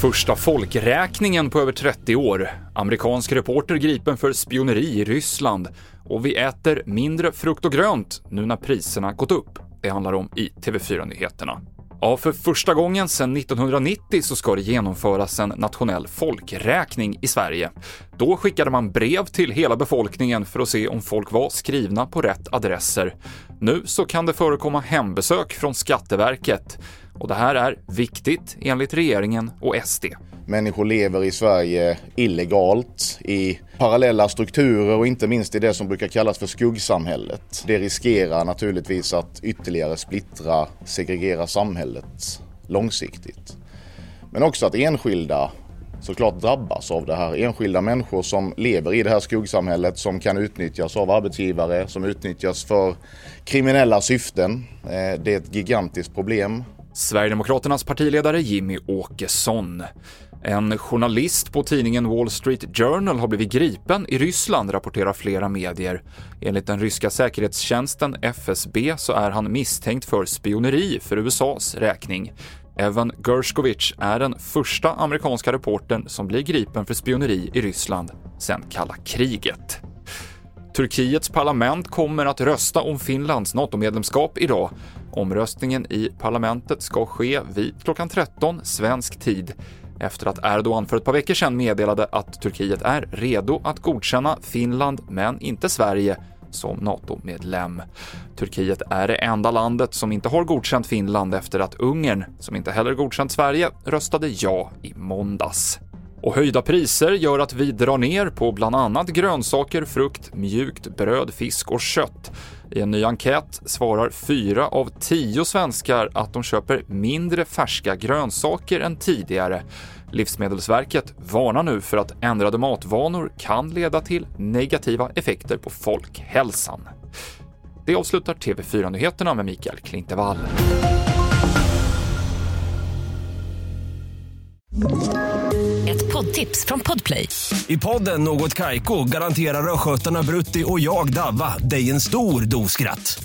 Första folkräkningen på över 30 år. Amerikansk reporter gripen för spioneri i Ryssland. Och vi äter mindre frukt och grönt nu när priserna gått upp. Det handlar om i TV4-nyheterna. Ja, för första gången sedan 1990 så ska det genomföras en nationell folkräkning i Sverige. Då skickade man brev till hela befolkningen för att se om folk var skrivna på rätt adresser. Nu så kan det förekomma hembesök från Skatteverket. Och det här är viktigt enligt regeringen och SD. Människor lever i Sverige illegalt i parallella strukturer och inte minst i det som brukar kallas för skuggsamhället. Det riskerar naturligtvis att ytterligare splittra, segregera samhället långsiktigt. Men också att enskilda såklart drabbas av det här. Enskilda människor som lever i det här skuggsamhället som kan utnyttjas av arbetsgivare, som utnyttjas för kriminella syften. Eh, det är ett gigantiskt problem. Sverigedemokraternas partiledare Jimmy Åkesson. En journalist på tidningen Wall Street Journal har blivit gripen i Ryssland, rapporterar flera medier. Enligt den ryska säkerhetstjänsten FSB så är han misstänkt för spioneri för USAs räkning. Evan Gershkovich är den första amerikanska reportern som blir gripen för spioneri i Ryssland sedan kalla kriget. Turkiets parlament kommer att rösta om Finlands NATO-medlemskap idag. Omröstningen i parlamentet ska ske vid klockan 13 svensk tid efter att Erdogan för ett par veckor sedan meddelade att Turkiet är redo att godkänna Finland, men inte Sverige, som NATO-medlem. Turkiet är det enda landet som inte har godkänt Finland efter att Ungern, som inte heller godkänt Sverige, röstade ja i måndags. Och höjda priser gör att vi drar ner på bland annat grönsaker, frukt, mjukt bröd, fisk och kött. I en ny enkät svarar fyra av tio svenskar att de köper mindre färska grönsaker än tidigare. Livsmedelsverket varnar nu för att ändrade matvanor kan leda till negativa effekter på folkhälsan. Det avslutar TV4-nyheterna med Mikael Klintevall. Ett poddtips från Podplay. I podden Något Kaiko garanterar östgötarna Brutti och jag, Davva, dig en stor dos skratt.